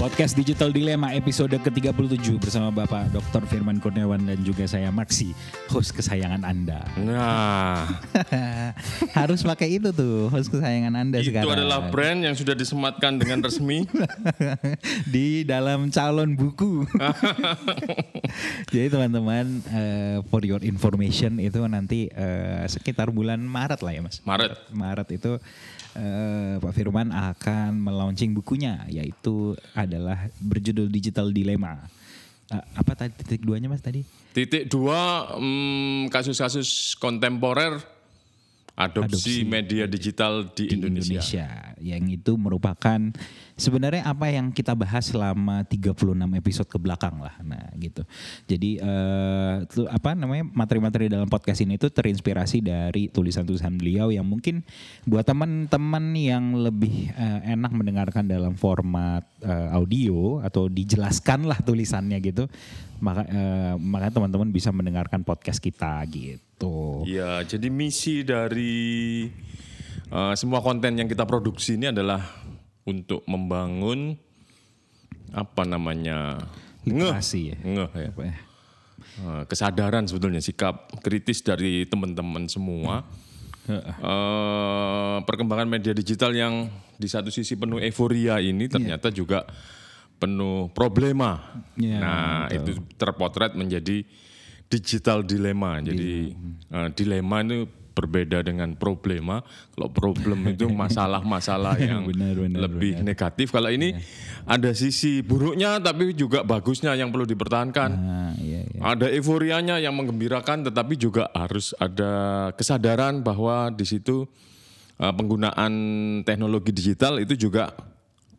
Podcast Digital Dilema episode ke-37 bersama Bapak Dr. Firman Kurniawan dan juga saya Maksi, host kesayangan Anda. Nah, Harus pakai itu tuh, host kesayangan Anda itu sekarang. adalah brand yang sudah disematkan dengan resmi. di dalam calon buku. Jadi teman-teman, eh, for your information itu nanti eh, sekitar bulan Maret lah ya mas. Maret. Maret itu eh, Pak Firman akan melaunching bukunya, yaitu adalah berjudul Digital Dilema. Eh, apa tadi titik duanya mas tadi? Titik dua, hmm, kasus-kasus kontemporer adopsi, media digital di, di Indonesia. Indonesia. Yang itu merupakan sebenarnya apa yang kita bahas selama 36 episode ke belakang lah. Nah, gitu. Jadi tu- apa namanya materi-materi dalam podcast ini itu terinspirasi dari tulisan-tulisan beliau yang mungkin buat teman-teman yang lebih eh, enak mendengarkan dalam format eh, audio atau dijelaskan lah tulisannya gitu. Maka eh, makanya teman-teman bisa mendengarkan podcast kita gitu. Iya, jadi misi dari uh, semua konten yang kita produksi ini adalah untuk membangun apa namanya Literasi ya. ngeh ya. Apa ya? Uh, kesadaran sebetulnya sikap kritis dari teman-teman semua. Eh, perkembangan media digital yang di satu sisi penuh euforia ini ternyata juga penuh problema. Iya, nah, itu terpotret menjadi digital dilema. Jadi eh, dilema itu berbeda dengan problema. Kalau problem itu masalah-masalah yang Benar, benar, lebih negatif. Kalau ini ada sisi buruknya tapi juga bagusnya yang perlu dipertahankan. Nah, iya, iya. Ada euforianya yang menggembirakan, tetapi juga harus ada kesadaran bahwa di situ uh, penggunaan teknologi digital itu juga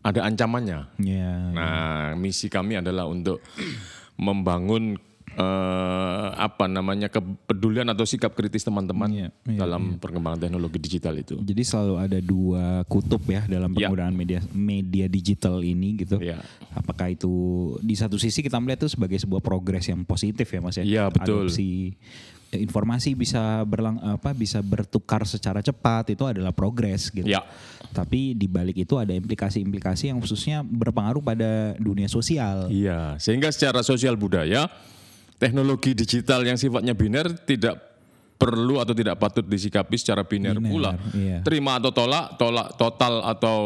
ada ancamannya. Iya. Nah, misi kami adalah untuk membangun eh, apa namanya kepedulian atau sikap kritis teman-teman Iya, iya, dalam perkembangan teknologi digital itu. Jadi selalu ada dua kutub ya dalam Ya. penggunaan media media digital ini gitu. Ya. Apakah itu di satu sisi kita melihat itu sebagai sebuah progres yang positif ya Mas ya. Iya, betul. Adopsi eh, informasi bisa berlang apa bisa bertukar secara cepat itu adalah progres gitu. Ya. Tapi di balik itu ada implikasi-implikasi yang khususnya berpengaruh pada dunia sosial. Iya, sehingga secara sosial budaya teknologi digital yang sifatnya biner tidak perlu atau tidak patut disikapi secara biner, Biner, pula. iya. Terima atau tolak, tolak total atau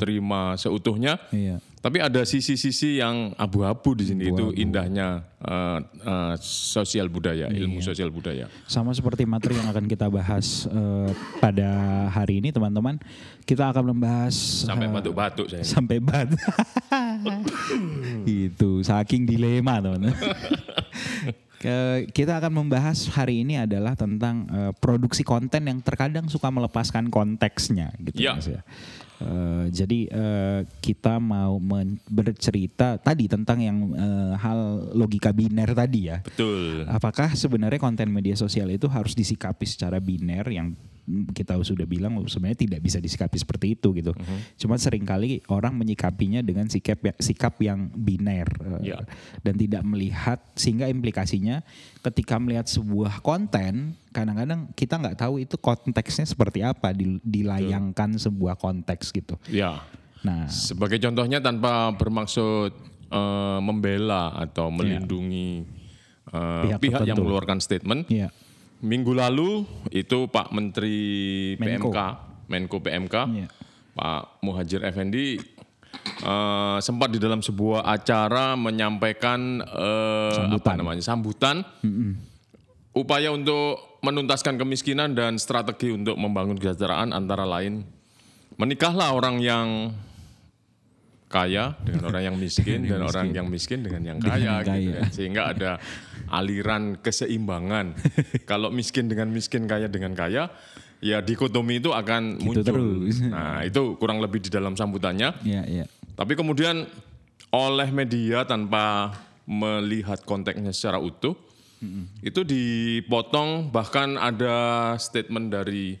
terima seutuhnya. Iya. Tapi ada sisi-sisi yang abu-abu di sini itu indahnya eh, eh, sosial budaya, ilmu Iya. sosial budaya. Sama seperti materi yang akan kita bahas eh, pada hari ini teman-teman, kita akan membahas Sampai batuk-batuk saya. sampai bat. itu saking dilema teman-teman. Ke- kita akan membahas hari ini adalah tentang eh, produksi konten yang terkadang suka melepaskan konteksnya gitu Ya. Mas ya. Eh, jadi eh, kita mau bercerita tadi tentang yang eh, hal logika biner tadi ya. Betul. Apakah sebenarnya konten media sosial itu harus disikapi secara biner yang kita sudah bilang sebenarnya tidak bisa disikapi seperti itu gitu. Cuma sering kali orang menyikapinya dengan sikap ya- sikap yang biner eh, Ya. dan tidak melihat sehingga implikasinya ketika melihat sebuah konten kadang-kadang kita nggak tahu itu konteksnya seperti apa dil- dilayangkan sebuah konteks gitu. Ya. Nah, Sebagai contohnya tanpa bermaksud eh, membela atau melindungi eh, Pihak pihak, yang mengeluarkan statement. ya. Minggu lalu itu Pak Menteri Menko. PMK, Menko PMK, Iya. Pak Muhajir Effendi eh, sempat di dalam sebuah acara menyampaikan eh, apa namanya sambutan upaya untuk menuntaskan kemiskinan dan strategi untuk membangun kesejahteraan antara lain menikahlah orang yang kaya dengan orang yang miskin dan orang yang miskin dengan yang kaya, yang kaya. gitu kan. sehingga ada aliran keseimbangan kalau miskin dengan miskin kaya dengan kaya ya dikotomi itu akan muncul terus. nah itu kurang lebih di dalam sambutannya Ya, ya. tapi kemudian oleh media tanpa melihat konteksnya secara utuh, itu dipotong bahkan ada statement dari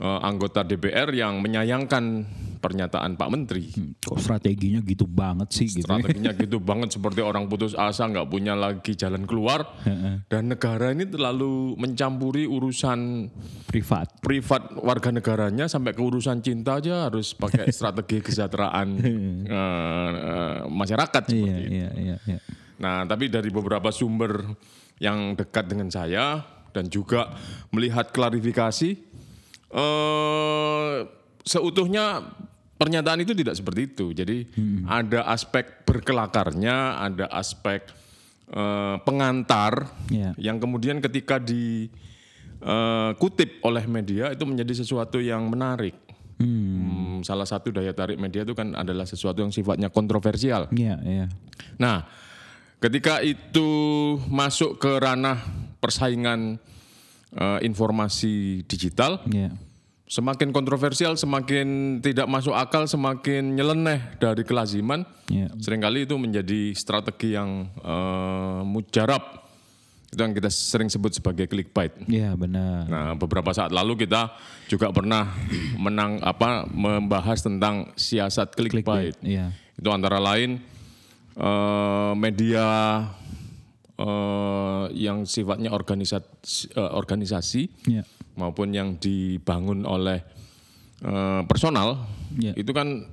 eh, anggota DPR yang menyayangkan pernyataan Pak Menteri. Kok strateginya gitu banget sih gitu. Strateginya gitu banget seperti orang putus asa nggak punya lagi jalan keluar dan negara ini terlalu mencampuri urusan Privat. privat warga negaranya sampai ke urusan cinta aja harus pakai strategi kesejahteraan eh, eh, masyarakat Iya, seperti itu. iya, iya, iya. Nah, tapi dari beberapa sumber yang dekat dengan saya dan juga melihat klarifikasi, eh, seutuhnya pernyataan itu tidak seperti itu. Jadi ada aspek berkelakarnya, ada aspek eh, pengantar Iya. yang kemudian ketika dikutip oleh media itu menjadi sesuatu yang menarik. Hmm, salah satu daya tarik media itu kan adalah sesuatu yang sifatnya kontroversial. Iya, iya. Nah, ketika itu masuk ke ranah persaingan eh, informasi digital, Iya. Semakin kontroversial, semakin tidak masuk akal, semakin nyeleneh dari kelaziman, Iya. sering kali itu menjadi strategi yang eh, mujarab. Itu yang kita sering sebut sebagai clickbait. Iya, benar. Nah, beberapa saat lalu kita juga pernah menang apa membahas tentang siasat clickbait. Iya. Itu antara lain eh, media eh, yang sifatnya organisasi, eh, organisasi Iya. Maupun yang dibangun oleh eh, personal Iya. itu kan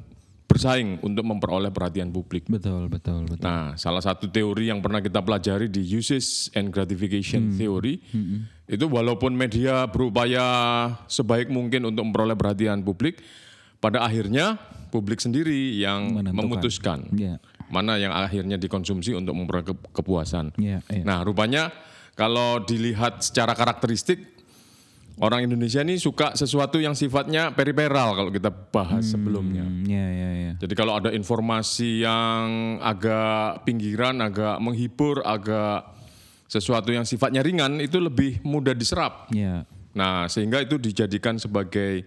bersaing untuk memperoleh perhatian publik. Betul, betul, betul. Nah, salah satu teori yang pernah kita pelajari di usage and gratification Hmm. theory itu walaupun media berupaya sebaik mungkin untuk memperoleh perhatian publik, pada akhirnya publik sendiri yang Menentukan. memutuskan Iya. mana yang akhirnya dikonsumsi untuk memperoleh ke- kepuasan. Iya, iya. Nah, rupanya kalau dilihat secara karakteristik orang Indonesia ini suka sesuatu yang sifatnya periferal kalau kita bahas sebelumnya. Hmm, Iya, iya, iya. Jadi kalau ada informasi yang agak pinggiran, agak menghibur, agak sesuatu yang sifatnya ringan itu lebih mudah diserap. Iya. Nah, sehingga itu dijadikan sebagai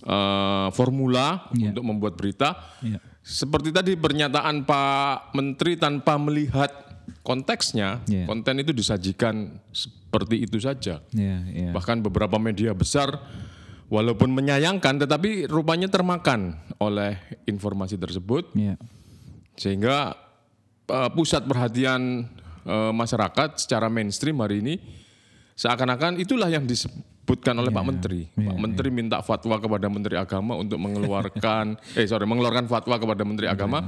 eh, formula Iya. untuk membuat berita. Iya. Seperti tadi pernyataan Pak Menteri tanpa melihat konteksnya, Iya. konten itu disajikan seperti itu saja. Iya, iya. Bahkan beberapa media besar walaupun menyayangkan tetapi rupanya termakan oleh informasi tersebut Iya. sehingga eh, pusat perhatian eh, masyarakat secara mainstream hari ini seakan-akan itulah yang disebutkan oleh Pak Menteri. Pak Menteri minta fatwa kepada Menteri Agama untuk mengeluarkan eh sorry mengeluarkan fatwa kepada Menteri Agama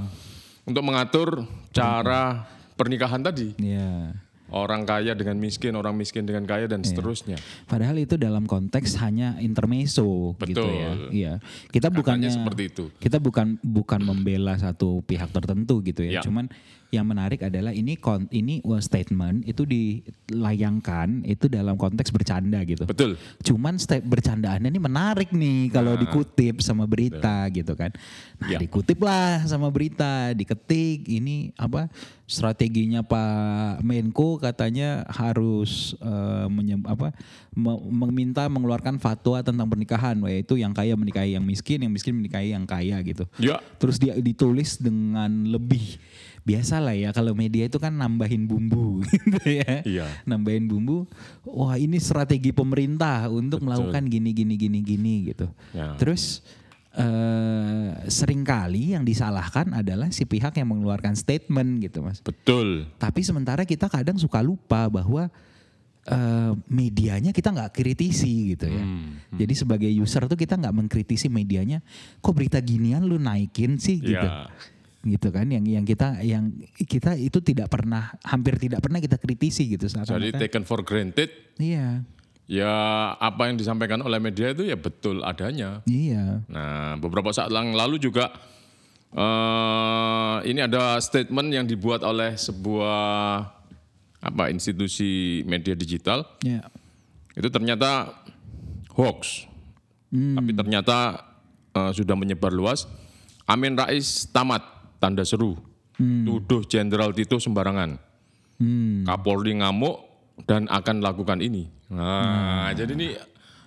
untuk mengatur cara pernikahan tadi. Iya. Orang kaya dengan miskin, orang miskin dengan kaya dan seterusnya. Padahal itu dalam konteks hanya intermezzo gitu Betul. ya. Iya. Kita bukannya seperti itu. Kita bukan bukan membela satu pihak tertentu gitu ya. Ya. Cuman yang menarik adalah ini ini uh, statement itu dilayangkan itu dalam konteks bercanda gitu. Betul. Cuman step bercandaannya ini menarik nih kalau dikutip sama berita gitu kan. Nah, Ya. dikutip lah sama berita, diketik ini apa strateginya Pak Menko katanya harus eh, menyem- apa me- meminta mengeluarkan fatwa tentang pernikahan yaitu yang kaya menikahi yang miskin, yang miskin menikahi yang kaya gitu. Ya, Terus dia ditulis dengan lebih biasa lah ya kalau media itu kan nambahin bumbu gitu ya. Iya. Nambahin bumbu. Wah, ini strategi pemerintah untuk melakukan gini gini gini gini gitu. Ya. Terus eh sering kali yang disalahkan adalah si pihak yang mengeluarkan statement gitu, Mas. betul. Tapi sementara kita kadang suka lupa bahwa eh, medianya kita nggak kritisi gitu ya. Jadi sebagai user tuh kita nggak mengkritisi medianya. Kok berita ginian lu naikin sih gitu. Ya. Gitu kan yang yang kita yang kita itu tidak pernah hampir tidak pernah kita kritisi gitu saat Jadi taken for granted Iya. ya apa yang disampaikan oleh media itu ya betul adanya. Iya. Nah, beberapa saat yang lalu juga eh ini ada statement yang dibuat oleh sebuah apa institusi media digital Iya. itu ternyata hoax. Tapi ternyata eh, sudah menyebar luas. Amin Rais tamat tanda seru. Tuduh Jenderal Tito sembarangan. Hmm. Kapolri ngamuk dan akan lakukan ini. Nah, jadi ini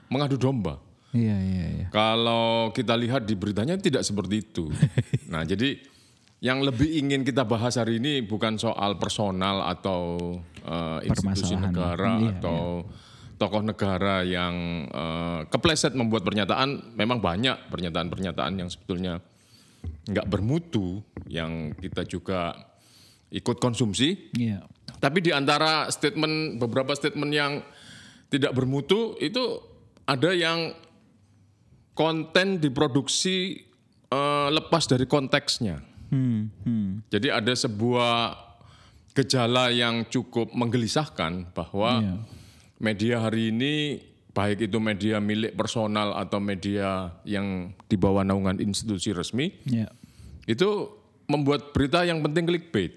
mengadu domba. Iya, iya, iya. Kalau kita lihat di beritanya tidak seperti itu. nah, jadi yang lebih ingin kita bahas hari ini bukan soal personal atau eh, institusi negara Iya, atau tokoh negara yang uh, kepleset membuat pernyataan memang banyak pernyataan-pernyataan yang sebetulnya nggak bermutu yang kita juga ikut konsumsi. Iya. Tapi di antara statement beberapa statement yang tidak bermutu itu ada yang konten diproduksi uh, lepas dari konteksnya. Hmm, hmm. Jadi ada sebuah gejala yang cukup menggelisahkan bahwa Iya. media hari ini baik itu media milik personal atau media yang di bawah naungan institusi resmi Iya. itu membuat berita yang penting clickbait.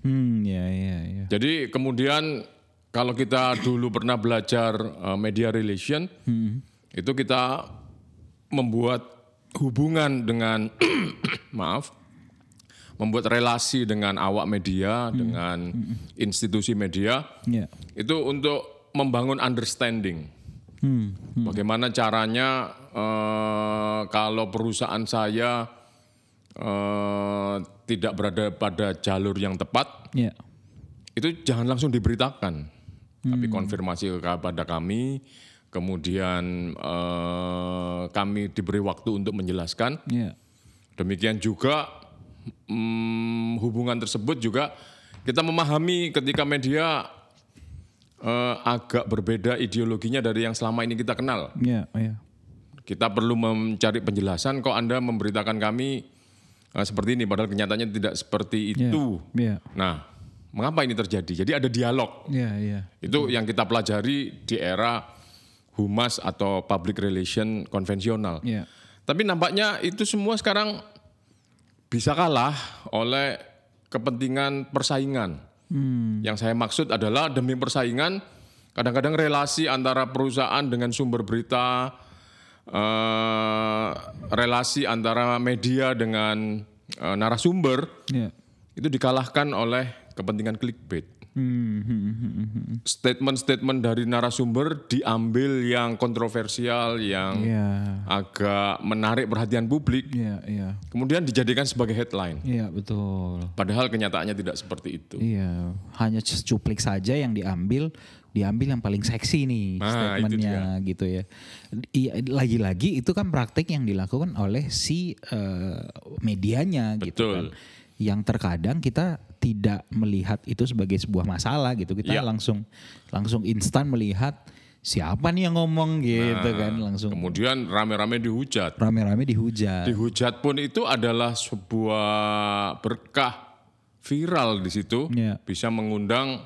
Hmm, ya, ya, ya. Jadi kemudian kalau kita dulu pernah belajar uh, media relation, itu kita membuat hubungan dengan maaf, membuat relasi dengan awak media, dengan institusi media, Iya. itu untuk membangun understanding. Hmm, Bagaimana caranya eh, kalau perusahaan saya eh, tidak berada pada jalur yang tepat, Iya. itu jangan langsung diberitakan, tapi konfirmasi kepada kami, kemudian eh, kami diberi waktu untuk menjelaskan. Iya. Demikian juga mm, hubungan tersebut juga kita memahami ketika media eh, agak berbeda ideologinya dari yang selama ini kita kenal. Iya, iya. Kita perlu mencari penjelasan kok Anda memberitakan kami eh, seperti ini padahal kenyataannya tidak seperti Iya. itu. Iya. Nah, mengapa ini terjadi? Jadi ada dialog. Iya, iya. Itu yang kita pelajari di era humas atau public relation konvensional. Iya. Tapi nampaknya itu semua sekarang bisa kalah oleh kepentingan persaingan. Yang saya maksud adalah demi persaingan, kadang-kadang relasi antara perusahaan dengan sumber berita, eh, relasi antara media dengan eh, narasumber Iya. itu dikalahkan oleh kepentingan clickbait. Statement-statement dari narasumber diambil yang kontroversial, yang Iya. agak menarik perhatian publik, Iya, iya. kemudian dijadikan sebagai headline. Iya, betul. Padahal kenyataannya tidak seperti itu. Iya, hanya secuplik saja yang diambil, diambil yang paling seksi nih Nah, statementnya gitu ya. Iya, lagi-lagi itu kan praktik yang dilakukan oleh si eh, medianya gitu Betul. kan. Yang terkadang kita tidak melihat itu sebagai sebuah masalah gitu. Kita Iya. langsung langsung instan melihat siapa nih yang ngomong gitu kan langsung Kemudian rame-rame dihujat. rame-rame dihujat. Dihujat pun itu adalah sebuah berkah viral di situ, Iya. bisa mengundang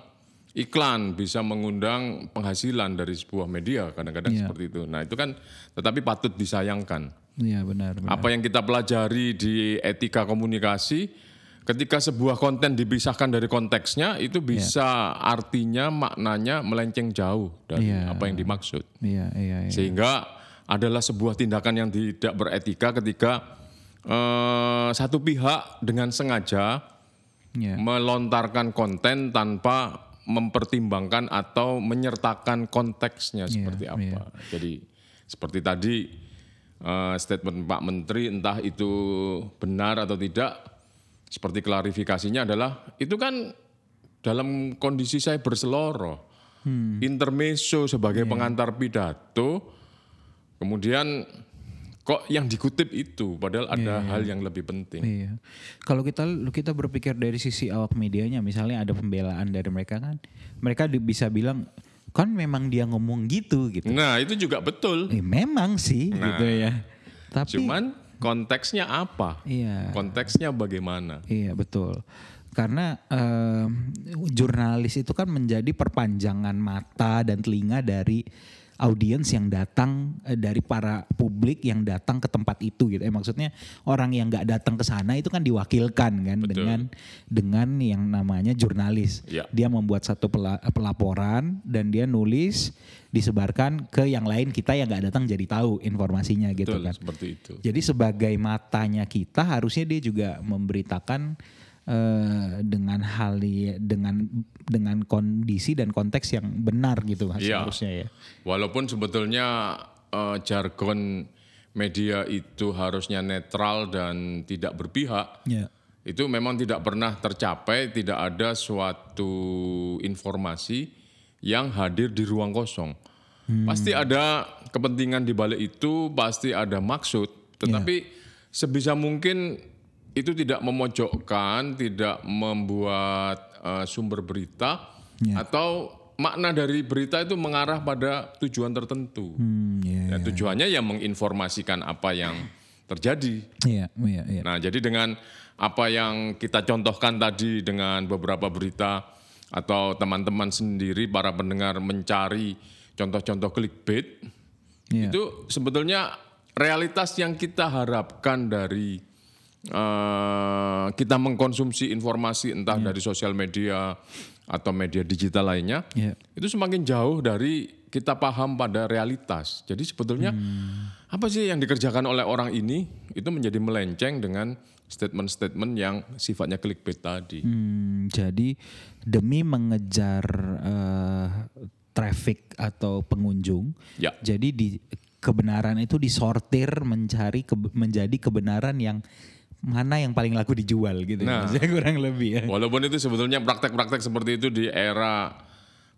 iklan, bisa mengundang penghasilan dari sebuah media kadang-kadang Iya. seperti itu. Nah itu kan, tetapi patut disayangkan. Iya benar. benar. Apa yang kita pelajari di etika komunikasi, ketika sebuah konten dipisahkan dari konteksnya, itu bisa artinya maknanya melenceng jauh dari Iya. apa yang dimaksud. Iya, iya, iya. Sehingga adalah sebuah tindakan yang tidak beretika ketika eh, satu pihak dengan sengaja Iya. melontarkan konten tanpa mempertimbangkan atau menyertakan konteksnya seperti apa. Jadi seperti tadi eh, statement Pak Menteri entah itu benar atau tidak, seperti klarifikasinya adalah itu kan dalam kondisi saya berseloroh, intermezzo sebagai pengantar pidato, kemudian kok yang dikutip itu, padahal ada hal yang lebih penting. Iya. Kalau kita kita berpikir dari sisi awak medianya, misalnya ada pembelaan dari mereka kan, mereka bisa bilang kan memang dia ngomong gitu gitu. Nah itu juga betul. Eh, memang sih gitu ya. Tapi Cuman konteksnya apa? iya, Konteksnya bagaimana? iya betul. Karena em, jurnalis itu kan menjadi perpanjangan mata dan telinga dari audiens yang datang eh, dari para publik yang datang ke tempat itu gitu. Eh maksudnya orang yang nggak datang ke sana itu kan diwakilkan kan Betul. dengan dengan yang namanya jurnalis. Ya. Dia membuat satu pela- pelaporan dan dia nulis disebarkan ke yang lain kita yang nggak datang jadi tahu informasinya gitu Betul kan. seperti itu. Jadi sebagai matanya kita harusnya dia juga memberitakan eh, dengan hal dengan dengan kondisi dan konteks yang benar gitu Iya. harusnya ya. Walaupun sebetulnya eh, jargon media itu harusnya netral dan tidak berpihak, Ya. itu memang tidak pernah tercapai, tidak ada suatu informasi yang hadir di ruang kosong. Pasti ada kepentingan di balik itu, pasti ada maksud. Tetapi sebisa mungkin itu tidak memojokkan, tidak membuat eh, sumber berita atau makna dari berita itu mengarah pada tujuan tertentu. Hmm, iya, Ya, tujuannya ya menginformasikan apa yang terjadi. iya, iya, iya. Nah, jadi dengan apa yang kita contohkan tadi dengan beberapa berita atau teman-teman sendiri para pendengar mencari contoh-contoh clickbait Iya. itu sebetulnya realitas yang kita harapkan dari eh, kita mengkonsumsi informasi entah Iya. dari sosial media atau media digital lainnya Iya. itu semakin jauh dari kita paham pada realitas. Jadi sebetulnya Hmm. apa sih yang dikerjakan oleh orang ini itu menjadi melenceng dengan statement-statement yang sifatnya clickbait tadi. Hmm, jadi demi mengejar eh, traffic atau pengunjung, Ya. jadi di kebenaran itu disortir mencari kebe- menjadi kebenaran yang mana yang paling laku dijual gitu. Nah. Maksudnya kurang lebih ya. Walaupun itu sebetulnya praktek-praktek seperti itu di era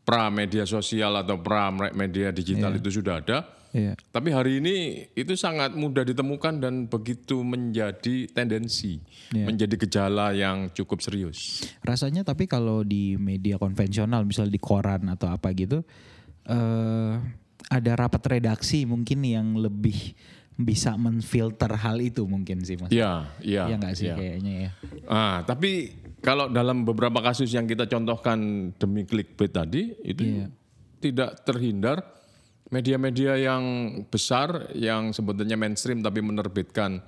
pra media sosial atau pra media digital itu sudah ada. Iya. Tapi hari ini itu sangat mudah ditemukan dan begitu menjadi tendensi, Iya. menjadi gejala yang cukup serius. Rasanya tapi kalau di media konvensional, misalnya di koran atau apa gitu, eh ada rapat redaksi mungkin yang lebih bisa menfilter hal itu mungkin sih mas. Iya, iya. Iya nggak sih iya. kayaknya ya. Ah, tapi kalau dalam beberapa kasus yang kita contohkan demi clickbait tadi itu Iya. tidak terhindar media-media yang besar yang sebetulnya mainstream tapi menerbitkan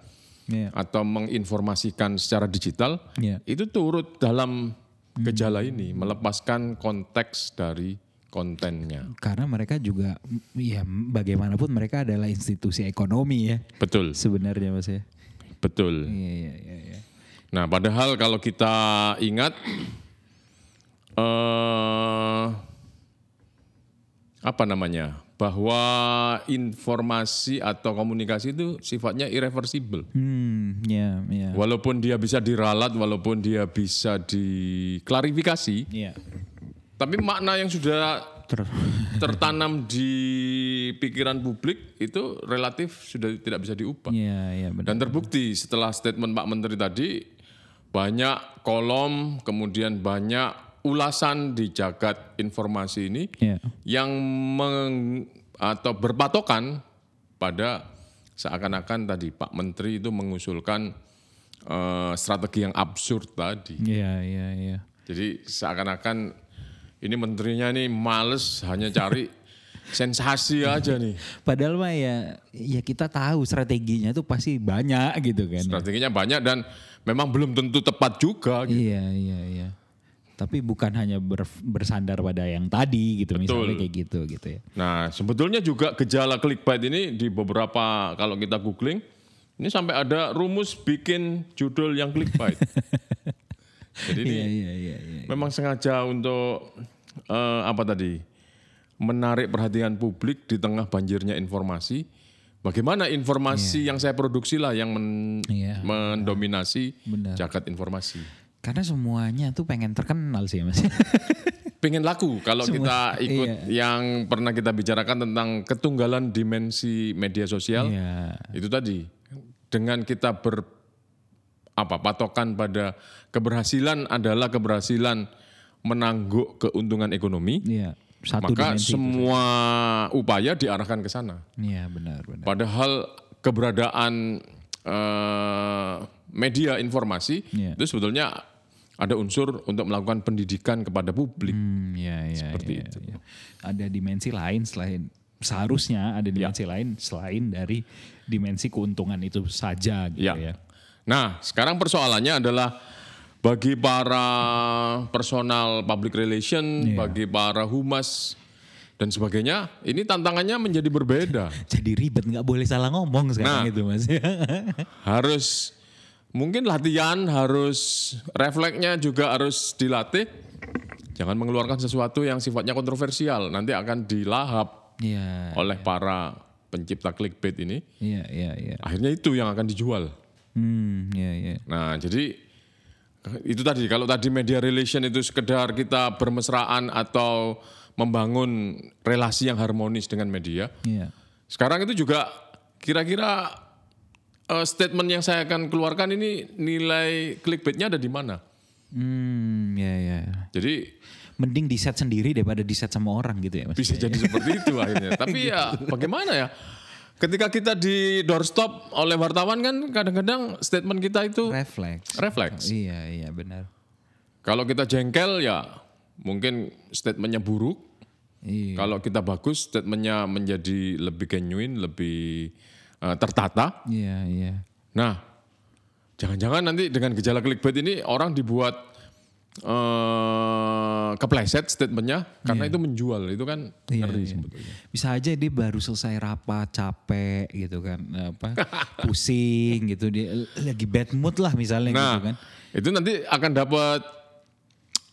Iya. atau menginformasikan secara digital Iya. itu turut dalam gejala ini melepaskan konteks dari kontennya. Karena mereka juga, ya bagaimanapun mereka adalah institusi ekonomi ya Betul, sebenarnya mas ya. betul. Iya iya iya. iya. Nah, padahal kalau kita ingat eh apa namanya? Bahwa informasi atau komunikasi itu sifatnya irreversible. Hmm, ya ya. Walaupun dia bisa diralat, walaupun dia bisa diklarifikasi, Iya. Tapi makna yang sudah Ter- tertanam di pikiran publik itu relatif sudah tidak bisa diubah. Iya iya benar. Dan terbukti setelah statement Pak Menteri tadi banyak kolom kemudian banyak ulasan di jagat informasi ini Iya. yang meng, atau berpatokan pada seakan-akan tadi Pak Menteri itu mengusulkan eh, strategi yang absurd tadi. Iya iya iya. Jadi seakan-akan ini menterinya ini males hanya cari sensasi aja nih. Padahal mah ya ya kita tahu strateginya itu pasti banyak gitu kan. ya. Strateginya banyak dan memang belum tentu tepat juga. gitu. Iya iya iya. Tapi bukan hanya ber- bersandar pada yang tadi gitu misalnya kayak gitu gitu ya. Nah, sebetulnya juga gejala clickbait ini di beberapa kalau kita googling ini sampai ada rumus bikin judul yang clickbait. Jadi ini Iya iya iya iya. memang sengaja untuk eh, apa tadi menarik perhatian publik di tengah banjirnya informasi. Bagaimana informasi yang saya produksi lah yang men- Iya. mendominasi Benar. jagat informasi. Karena semuanya tuh pengen terkenal sih mas. Pengen laku kalau kita ikut iya. yang pernah kita bicarakan tentang ketunggalan dimensi media sosial. Iya. Itu tadi dengan kita ber apa patokan pada keberhasilan adalah keberhasilan menangguk keuntungan ekonomi, Iya. Satu maka semua upaya diarahkan ke sana. Iya benar benar. Padahal keberadaan eh, media informasi Iya. itu sebetulnya ada unsur untuk melakukan pendidikan kepada publik. Hmm, iya iya. Seperti iya, itu. iya. Ada dimensi lain selain seharusnya ada dimensi lain selain dari dimensi keuntungan itu saja gitu Ya. ya. Nah, sekarang persoalannya adalah bagi para personal public relation, Iya. bagi para humas dan sebagainya, ini tantangannya menjadi berbeda. Jadi ribet nggak boleh salah ngomong sekarang Nah. itu mas. harus mungkin latihan, harus refleksnya juga harus dilatih. Jangan mengeluarkan sesuatu yang sifatnya kontroversial, nanti akan dilahap Iya. oleh para pencipta clickbait ini. Iya iya iya. Akhirnya itu yang akan dijual. Hmm, iya iya. Nah, jadi itu tadi kalau tadi media relation itu sekedar kita bermesraan atau membangun relasi yang harmonis dengan media. Iya. Sekarang itu juga kira-kira uh, statement yang saya akan keluarkan ini nilai clickbaitnya ada di mana? Hmm, ya ya. Jadi Mending di set sendiri daripada di set sama orang gitu ya Mas. bisa jadi seperti itu akhirnya. Tapi ya bagaimana ya? Ketika kita di doorstop oleh wartawan kan kadang-kadang statement kita itu Refleks. refleks. Iya iya benar. Kalau kita jengkel ya mungkin statementnya buruk. Iya. Kalau kita bagus statementnya menjadi lebih genuine, lebih uh, tertata. Iya iya. Nah, jangan-jangan nanti dengan gejala clickbait ini orang dibuat uh, kepleset statementnya karena itu menjual. Itu kan Iya, ngeri iya. sebetulnya. Bisa aja dia baru selesai rapat, capek gitu kan, apa pusing gitu dia lagi bad mood lah misalnya Nah, gitu kan. itu nanti akan dapat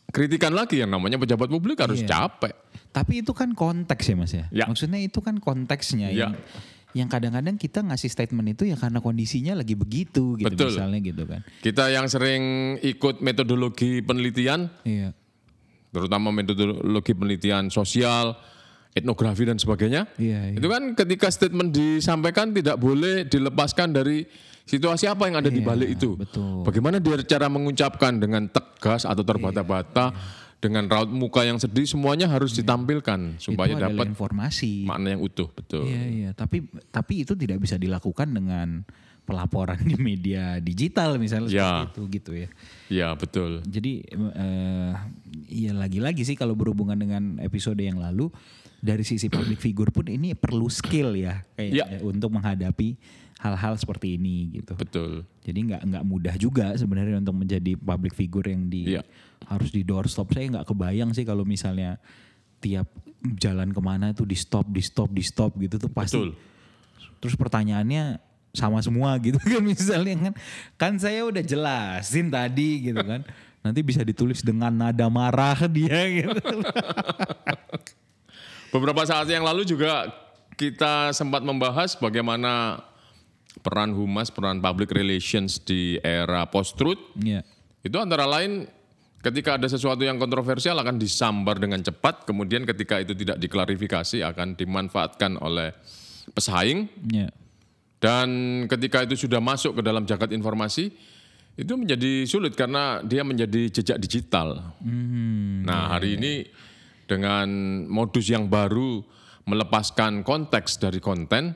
kritikan lagi yang namanya pejabat publik harus Iya. capek. Tapi itu kan konteks ya mas ya. Ya. Maksudnya itu kan konteksnya Ya. yang yang kadang-kadang kita ngasih statement itu ya karena kondisinya lagi begitu gitu Betul. misalnya gitu kan. Kita yang sering ikut metodologi penelitian, Iya. terutama metodologi penelitian sosial, etnografi dan sebagainya, Iya, iya. itu kan ketika statement disampaikan tidak boleh dilepaskan dari situasi apa yang ada di Iya, balik itu. betul. Bagaimana dia cara mengucapkan dengan tegas atau terbata-bata, dengan raut muka yang sedih, semuanya harus ditampilkan supaya dapat informasi. makna yang utuh, betul. Iya iya, tapi tapi itu tidak bisa dilakukan dengan pelaporan di media digital misalnya Ya. seperti itu gitu ya. Ya betul. Jadi eh ya lagi-lagi sih kalau berhubungan dengan episode yang lalu dari sisi public figure pun ini perlu skill ya kayaknya untuk menghadapi hal-hal seperti ini gitu. Betul. Jadi nggak nggak mudah juga sebenarnya untuk menjadi public figure yang di Iya. Harus di doorstop. Saya nggak kebayang sih kalau misalnya tiap jalan ke mana tuh di stop, di stop, di stop gitu tuh pasti. Betul. Terus pertanyaannya sama semua gitu kan misalnya kan. Kan saya udah jelasin tadi gitu kan. Nanti bisa ditulis dengan nada marah dia gitu. Beberapa saat yang lalu juga kita sempat membahas bagaimana peran humas, peran public relations di era post-truth. Iya. Itu antara lain ketika ada sesuatu yang kontroversial akan disambar dengan cepat, kemudian ketika itu tidak diklarifikasi akan dimanfaatkan oleh pesaing Iya. dan ketika itu sudah masuk ke dalam jagat informasi itu menjadi sulit karena dia menjadi jejak digital. Hmm, Nah, hari ini dengan modus yang baru melepaskan konteks dari konten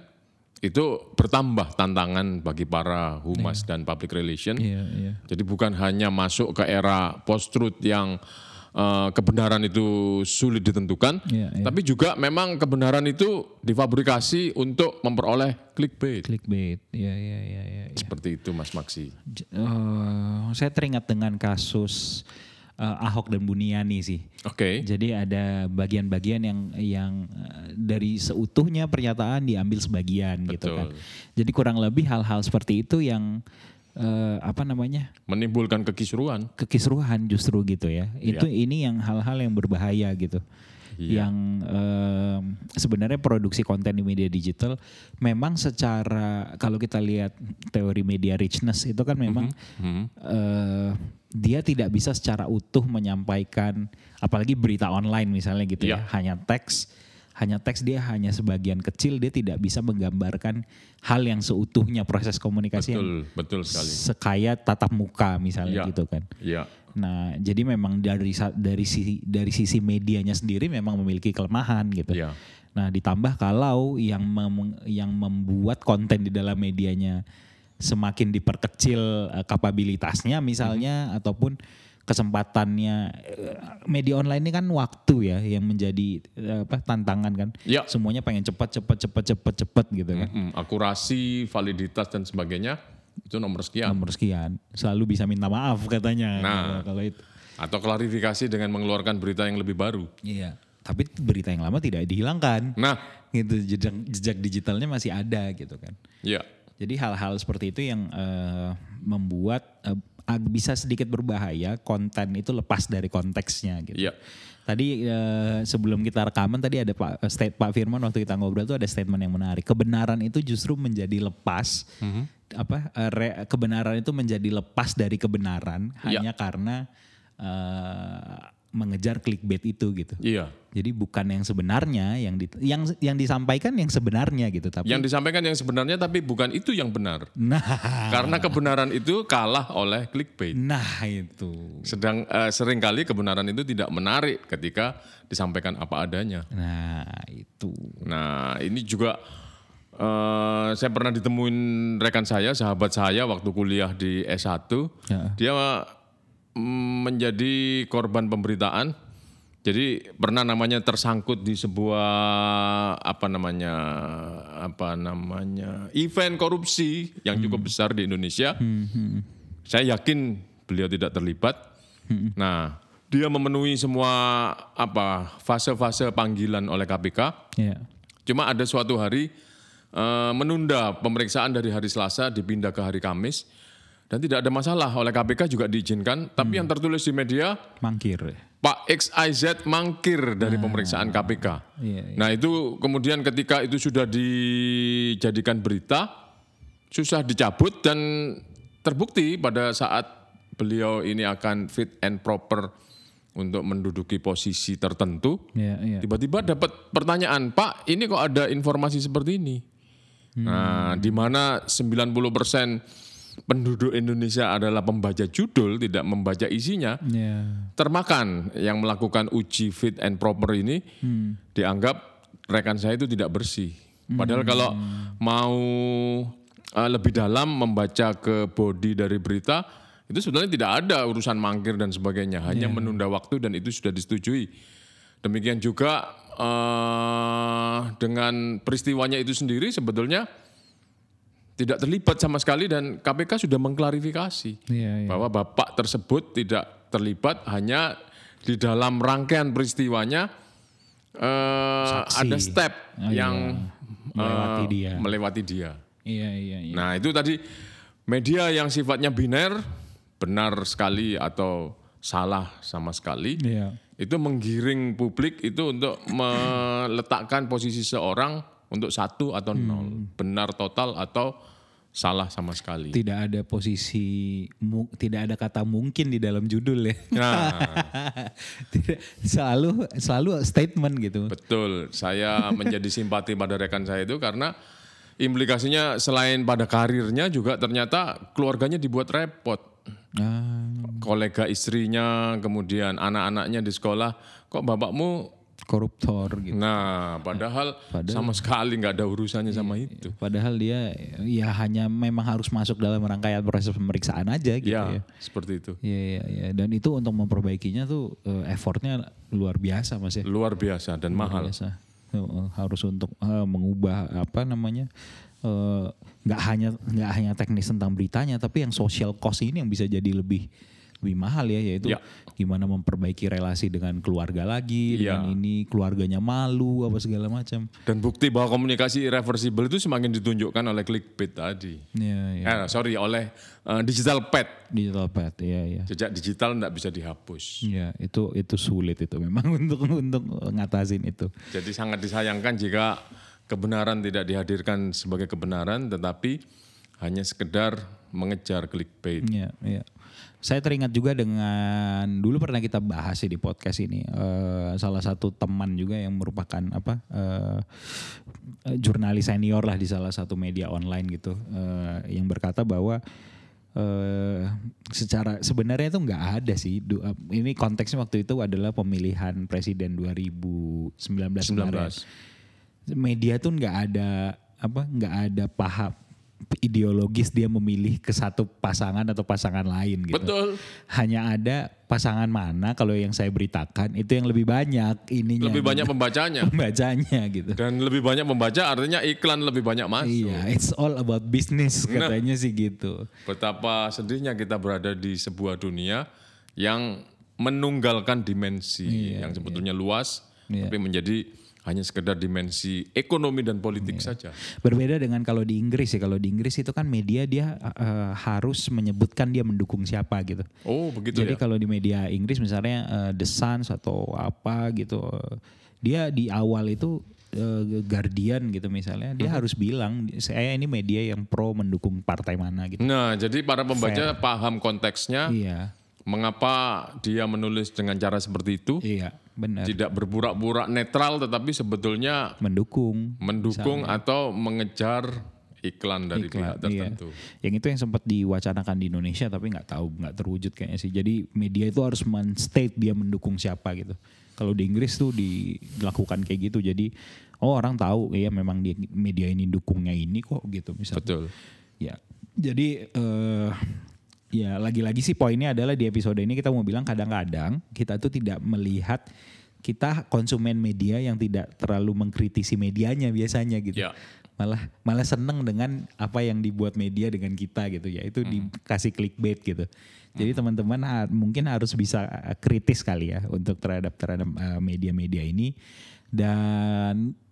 itu bertambah tantangan bagi para humas dan public relation. Iya, iya. Jadi bukan hanya masuk ke era post truth yang eh, kebenaran itu sulit ditentukan, Iya, iya. tapi juga memang kebenaran itu difabrikasi untuk memperoleh clickbait. Clickbait. Iya, iya, iya. iya. Seperti itu Mas Maksi. Eh, saya teringat dengan kasus eh, Ahok dan Buniani sih. Oke. Jadi ada bagian-bagian yang yang eh, dari seutuhnya pernyataan diambil sebagian gitu kan. Betul. Jadi kurang lebih hal-hal seperti itu yang eh, apa namanya Menimbulkan kekisruan. kekisruhan justru gitu ya. Itu ini yang hal-hal yang berbahaya gitu. Iya. Yang em, sebenarnya produksi konten di media digital memang secara kalau kita lihat teori media richness itu kan memang Hmm. eh, dia tidak bisa secara utuh menyampaikan apalagi berita online misalnya gitu ya Iya. hanya teks hanya teks dia hanya sebagian kecil dia tidak bisa menggambarkan hal yang seutuhnya proses komunikasi yang Betul, betul sekali. sekaya tatap muka misalnya Iya. gitu kan Iya. Nah jadi memang dari dari sisi dari sisi medianya sendiri memang memiliki kelemahan gitu Iya. Nah, ditambah kalau yang mem- yang membuat konten di dalam medianya semakin diperkecil eh, kapabilitasnya misalnya Mm-hmm. ataupun kesempatannya eh, media online ini kan waktu ya yang menjadi eh, apa tantangan kan. Ya. Semuanya pengen cepat cepat cepat cepat cepat gitu kan. Mm, akurasi, validitas dan sebagainya itu nomor sekian. Nomor sekian, selalu bisa minta maaf katanya Nah. kalau- itu. Atau klarifikasi dengan mengeluarkan berita yang lebih baru. Iya. Tapi berita yang lama tidak dihilangkan. Nah, Gitu jejak jejak digitalnya masih ada gitu kan. ya. Jadi hal-hal seperti itu yang eh, membuat ag- bisa sedikit berbahaya konten itu lepas dari konteksnya gitu. Iya. Tadi eh, sebelum kita rekaman tadi ada Pak eh, state Pak Firman waktu kita ngobrol tuh ada statement yang menarik. Kebenaran itu justru menjadi lepas apa eh, re- kebenaran itu menjadi lepas dari kebenaran Iya. hanya karena eh, mengejar clickbait itu gitu. Iya. Jadi bukan yang sebenarnya yang di- yang yang disampaikan yang sebenarnya gitu tapi Yang disampaikan yang sebenarnya tapi bukan itu yang benar. nah Karena kebenaran itu kalah oleh clickbait. nah itu. Sedang eh, sering kali kebenaran itu tidak menarik ketika disampaikan apa adanya. Nah, itu. Nah, ini juga eh, saya pernah ditemuin rekan saya, sahabat saya waktu kuliah di S1. Ya. Dia menjadi korban pemberitaan. Jadi pernah namanya tersangkut di sebuah apa namanya apa namanya event korupsi yang cukup besar di Indonesia. Saya yakin beliau tidak terlibat. Nah, dia memenuhi semua apa fase-fase panggilan oleh KPK. Ya. Cuma ada suatu hari eh, menunda pemeriksaan dari hari Selasa dipindah ke hari Kamis dan tidak ada masalah oleh KPK juga diizinkan. Tapi yang tertulis di media Mangkir. Pak XIZ mangkir dari pemeriksaan KPK. Iya, Nah itu kemudian ketika itu sudah dijadikan berita, susah dicabut dan terbukti pada saat beliau ini akan fit and proper untuk menduduki posisi tertentu, Ya, ya. tiba-tiba dapat pertanyaan, Pak ini kok ada informasi seperti ini? Nah di mana 90% penduduk Indonesia adalah pembaca judul, tidak membaca isinya, Ya. termakan yang melakukan uji fit and proper ini dianggap rekan saya itu tidak bersih. Padahal kalau mau uh, lebih dalam membaca ke body dari berita itu sebenarnya tidak ada urusan mangkir dan sebagainya, hanya menunda waktu dan itu sudah disetujui. Demikian juga uh, dengan peristiwanya itu sendiri sebetulnya tidak terlibat sama sekali dan KPK sudah mengklarifikasi Iya, iya. bahwa bapak tersebut tidak terlibat hanya di dalam rangkaian peristiwanya eh, Saksi. ada step Oh, yang iya. Melewati eh, dia. melewati dia. Iya, iya, iya. Nah itu tadi media yang sifatnya biner benar sekali atau salah sama sekali Iya. itu menggiring publik itu untuk meletakkan posisi seorang untuk satu atau nol Hmm. benar total atau salah sama sekali. Tidak ada posisi mu- tidak ada kata mungkin di dalam judul ya. Nah, Tidak, selalu selalu statement gitu. betul. Saya menjadi simpati pada rekan saya itu karena implikasinya selain pada karirnya juga ternyata keluarganya dibuat repot. Ah, Kolega istrinya, kemudian anak-anaknya di sekolah, kok bapakmu koruptor gitu. Nah, padahal, sama sekali nggak ada urusannya sama itu. Padahal dia ya hanya memang harus masuk dalam rangkaian proses pemeriksaan aja gitu Ya, ya. seperti itu. Iya, iya, iya. Dan itu untuk memperbaikinya tuh eh, effortnya luar biasa mas ya. Luar biasa dan mahal. biasa Eh, harus untuk eh, mengubah apa namanya eh, nggak hanya nggak hanya teknis tentang beritanya tapi yang social cost ini yang bisa jadi lebih lebih mahal ya yaitu Ya. gimana memperbaiki relasi dengan keluarga lagi Ya. dengan ini keluarganya malu apa segala macam Dan bukti bahwa komunikasi irreversible itu semakin ditunjukkan oleh clickbait tadi. ya, ya. Eh, sorry, oleh eh, digital pad. digital pad ya ya Jejak digital tidak bisa dihapus. ya itu itu sulit itu memang untuk untuk ngatasin itu Jadi sangat disayangkan jika kebenaran tidak dihadirkan sebagai kebenaran, tetapi hanya sekedar mengejar clickbait. Iya, iya. Saya teringat juga dengan dulu pernah kita bahas sih di podcast ini eh, salah satu teman juga yang merupakan apa eh, jurnalis senior lah di salah satu media online gitu eh, yang berkata bahwa eh, secara sebenarnya itu nggak ada sih Du- eh, ini konteksnya waktu itu adalah pemilihan presiden 2019 kemarin. Media tuh nggak ada apa nggak ada paham ideologis dia memilih ke satu pasangan atau pasangan lain gitu. Betul. Hanya ada pasangan mana kalau yang saya beritakan itu yang lebih banyak ininya. Lebih banyak pembacanya. pembacanya gitu. Dan lebih banyak membaca artinya iklan lebih banyak masuk. Iya, it's all about business Nah. katanya sih gitu. Betapa sedihnya kita berada di sebuah dunia yang menunggalkan dimensi Iya, yang sebetulnya luas, tapi menjadi hanya sekedar dimensi ekonomi dan politik Iya. saja. Berbeda dengan kalau di Inggris ya. Kalau di Inggris itu kan media dia eh, harus menyebutkan dia mendukung siapa gitu. Oh begitu Jadi ya. kalau di media Inggris misalnya eh, The Sun atau apa gitu, eh, dia di awal itu eh, Guardian gitu misalnya, dia harus bilang saya ini media yang pro mendukung partai mana gitu. Nah jadi para pembaca paham konteksnya, Iya, mengapa dia menulis dengan cara seperti itu, iya benar. tidak berburak-burak netral, tetapi sebetulnya Mendukung. mendukung atau mengejar iklan dari Iklan, pihak tertentu. Iya. Yang itu yang sempat diwacanakan di Indonesia tapi nggak tahu nggak terwujud kayaknya sih. Jadi media itu harus men-state dia mendukung siapa gitu. Kalau di Inggris tuh di- dilakukan kayak gitu. Jadi oh orang tahu ya memang dia media ini dukungnya ini kok gitu misalnya. Betul. Ya. Jadi eh ya lagi-lagi sih poinnya adalah di episode ini kita mau bilang kadang-kadang kita tuh tidak melihat kita konsumen media yang tidak terlalu mengkritisi medianya biasanya gitu. Ya. Malah malah seneng dengan apa yang dibuat media dengan kita gitu ya. Itu dikasih clickbait gitu. Jadi teman-teman ha- mungkin harus bisa eh, kritis kali ya untuk terhadap terhadap eh, media-media ini dan mm,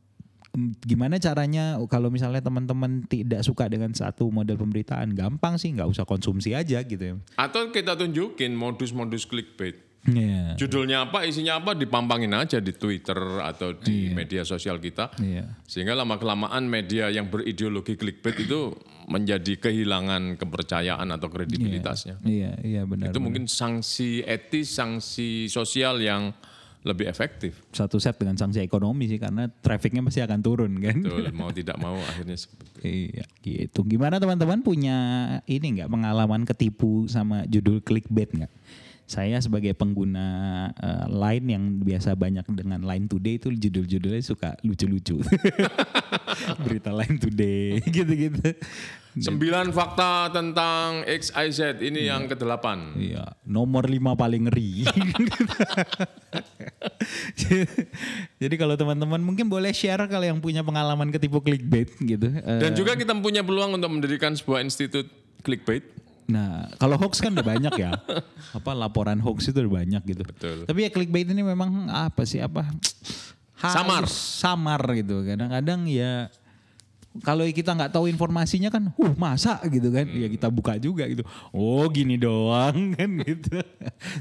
gimana caranya kalau misalnya teman-teman tidak suka dengan satu model pemberitaan gampang sih nggak usah konsumsi aja gitu ya. Atau kita tunjukin modus-modus clickbait. Iya. Judulnya apa, isinya apa, dipampangin aja di Twitter atau di media sosial kita. Iya. Sehingga lama-kelamaan media yang berideologi clickbait itu menjadi kehilangan kepercayaan atau kredibilitasnya. Iya, iya benar. Itu mungkin sanksi etis, sanksi sosial yang lebih efektif. satu set dengan sanksi ekonomi sih karena trafficnya pasti akan turun kan. Betul, mau tidak mau akhirnya seperti Iya gitu. Gimana teman-teman punya ini nggak pengalaman ketipu sama judul clickbait nggak? Saya sebagai pengguna eh, Line yang biasa banyak dengan Line Today itu judul-judulnya suka lucu-lucu. Berita Line Today gitu-gitu. Sembilan fakta tentang XIZ ini yang kedelapan. Iya, nomor lima paling ngeri. Jadi kalau teman-teman mungkin boleh share kalau yang punya pengalaman ketipu clickbait gitu. Dan juga kita punya peluang untuk mendirikan sebuah institut clickbait. Nah, kalau hoax kan udah banyak ya. apa laporan hoax itu udah banyak gitu. Betul. Tapi ya clickbait ini memang apa sih apa Samar. halus, samar gitu. Kadang-kadang ya kalau kita nggak tahu informasinya kan, uh masa gitu kan? Ya kita buka juga gitu. Oh gini doang kan gitu.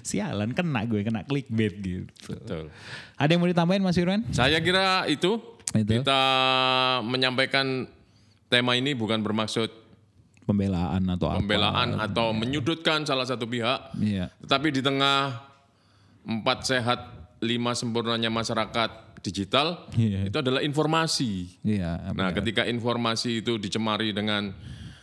Sialan kena gue kena clickbait gitu. Betul. Ada yang mau ditambahin Mas Irwan? Saya kira itu, Itu. kita menyampaikan tema ini bukan bermaksud Pembelaan atau apa? pembelaan atau menyudutkan salah satu pihak, Iya. tetapi di tengah empat sehat lima sempurnanya masyarakat digital Iya. itu adalah informasi. Iya. Nah, ketika informasi itu dicemari dengan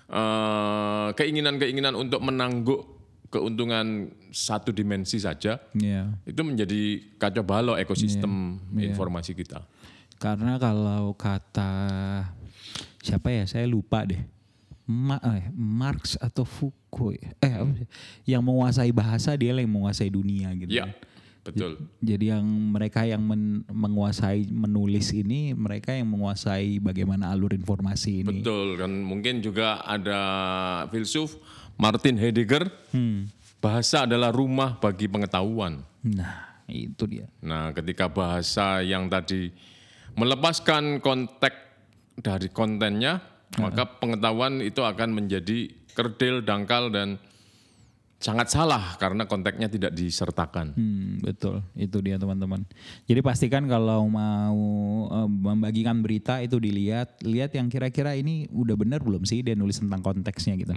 eh, keinginan-keinginan untuk menangguk keuntungan satu dimensi saja, Iya. itu menjadi kacau balau ekosistem Iya. informasi kita. Karena kalau kata siapa ya saya lupa deh. Ma, eh, Marx atau Foucault eh sih? yang menguasai bahasa dia yang menguasai dunia gitu. Ya, betul. Jadi yang mereka yang men- menguasai menulis ini mereka yang menguasai bagaimana alur informasi ini. Betul kan mungkin juga ada filsuf Martin Heidegger bahasa adalah rumah bagi pengetahuan. Nah, itu dia. Nah, ketika bahasa yang tadi melepaskan konteks dari kontennya, maka pengetahuan itu akan menjadi kerdil, dangkal dan sangat salah karena konteksnya tidak disertakan. Hmm, betul, itu dia teman-teman. Jadi pastikan kalau mau eh, membagikan berita itu dilihat, lihat yang kira-kira ini udah benar belum sih dia nulis tentang konteksnya gitu.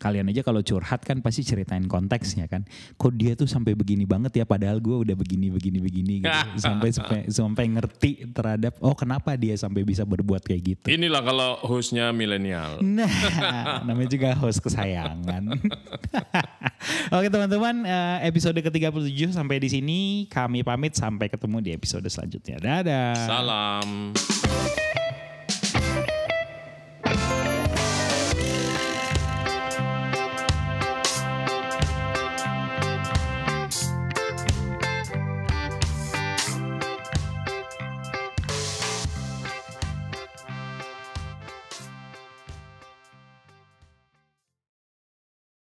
Kalian aja kalau curhat kan pasti ceritain konteksnya kan. Kok dia tuh sampai begini banget ya padahal gue udah begini begini begini gitu. sampai sampai sampai ngerti terhadap oh kenapa dia sampai bisa berbuat kayak gitu. Inilah kalau hostnya milenial. Nah, namanya juga host kesayangan. Oke teman-teman, eh, episode ke-37 sampai di sini kami pamit sampai ketemu di episode selanjutnya. Dadah. Salam.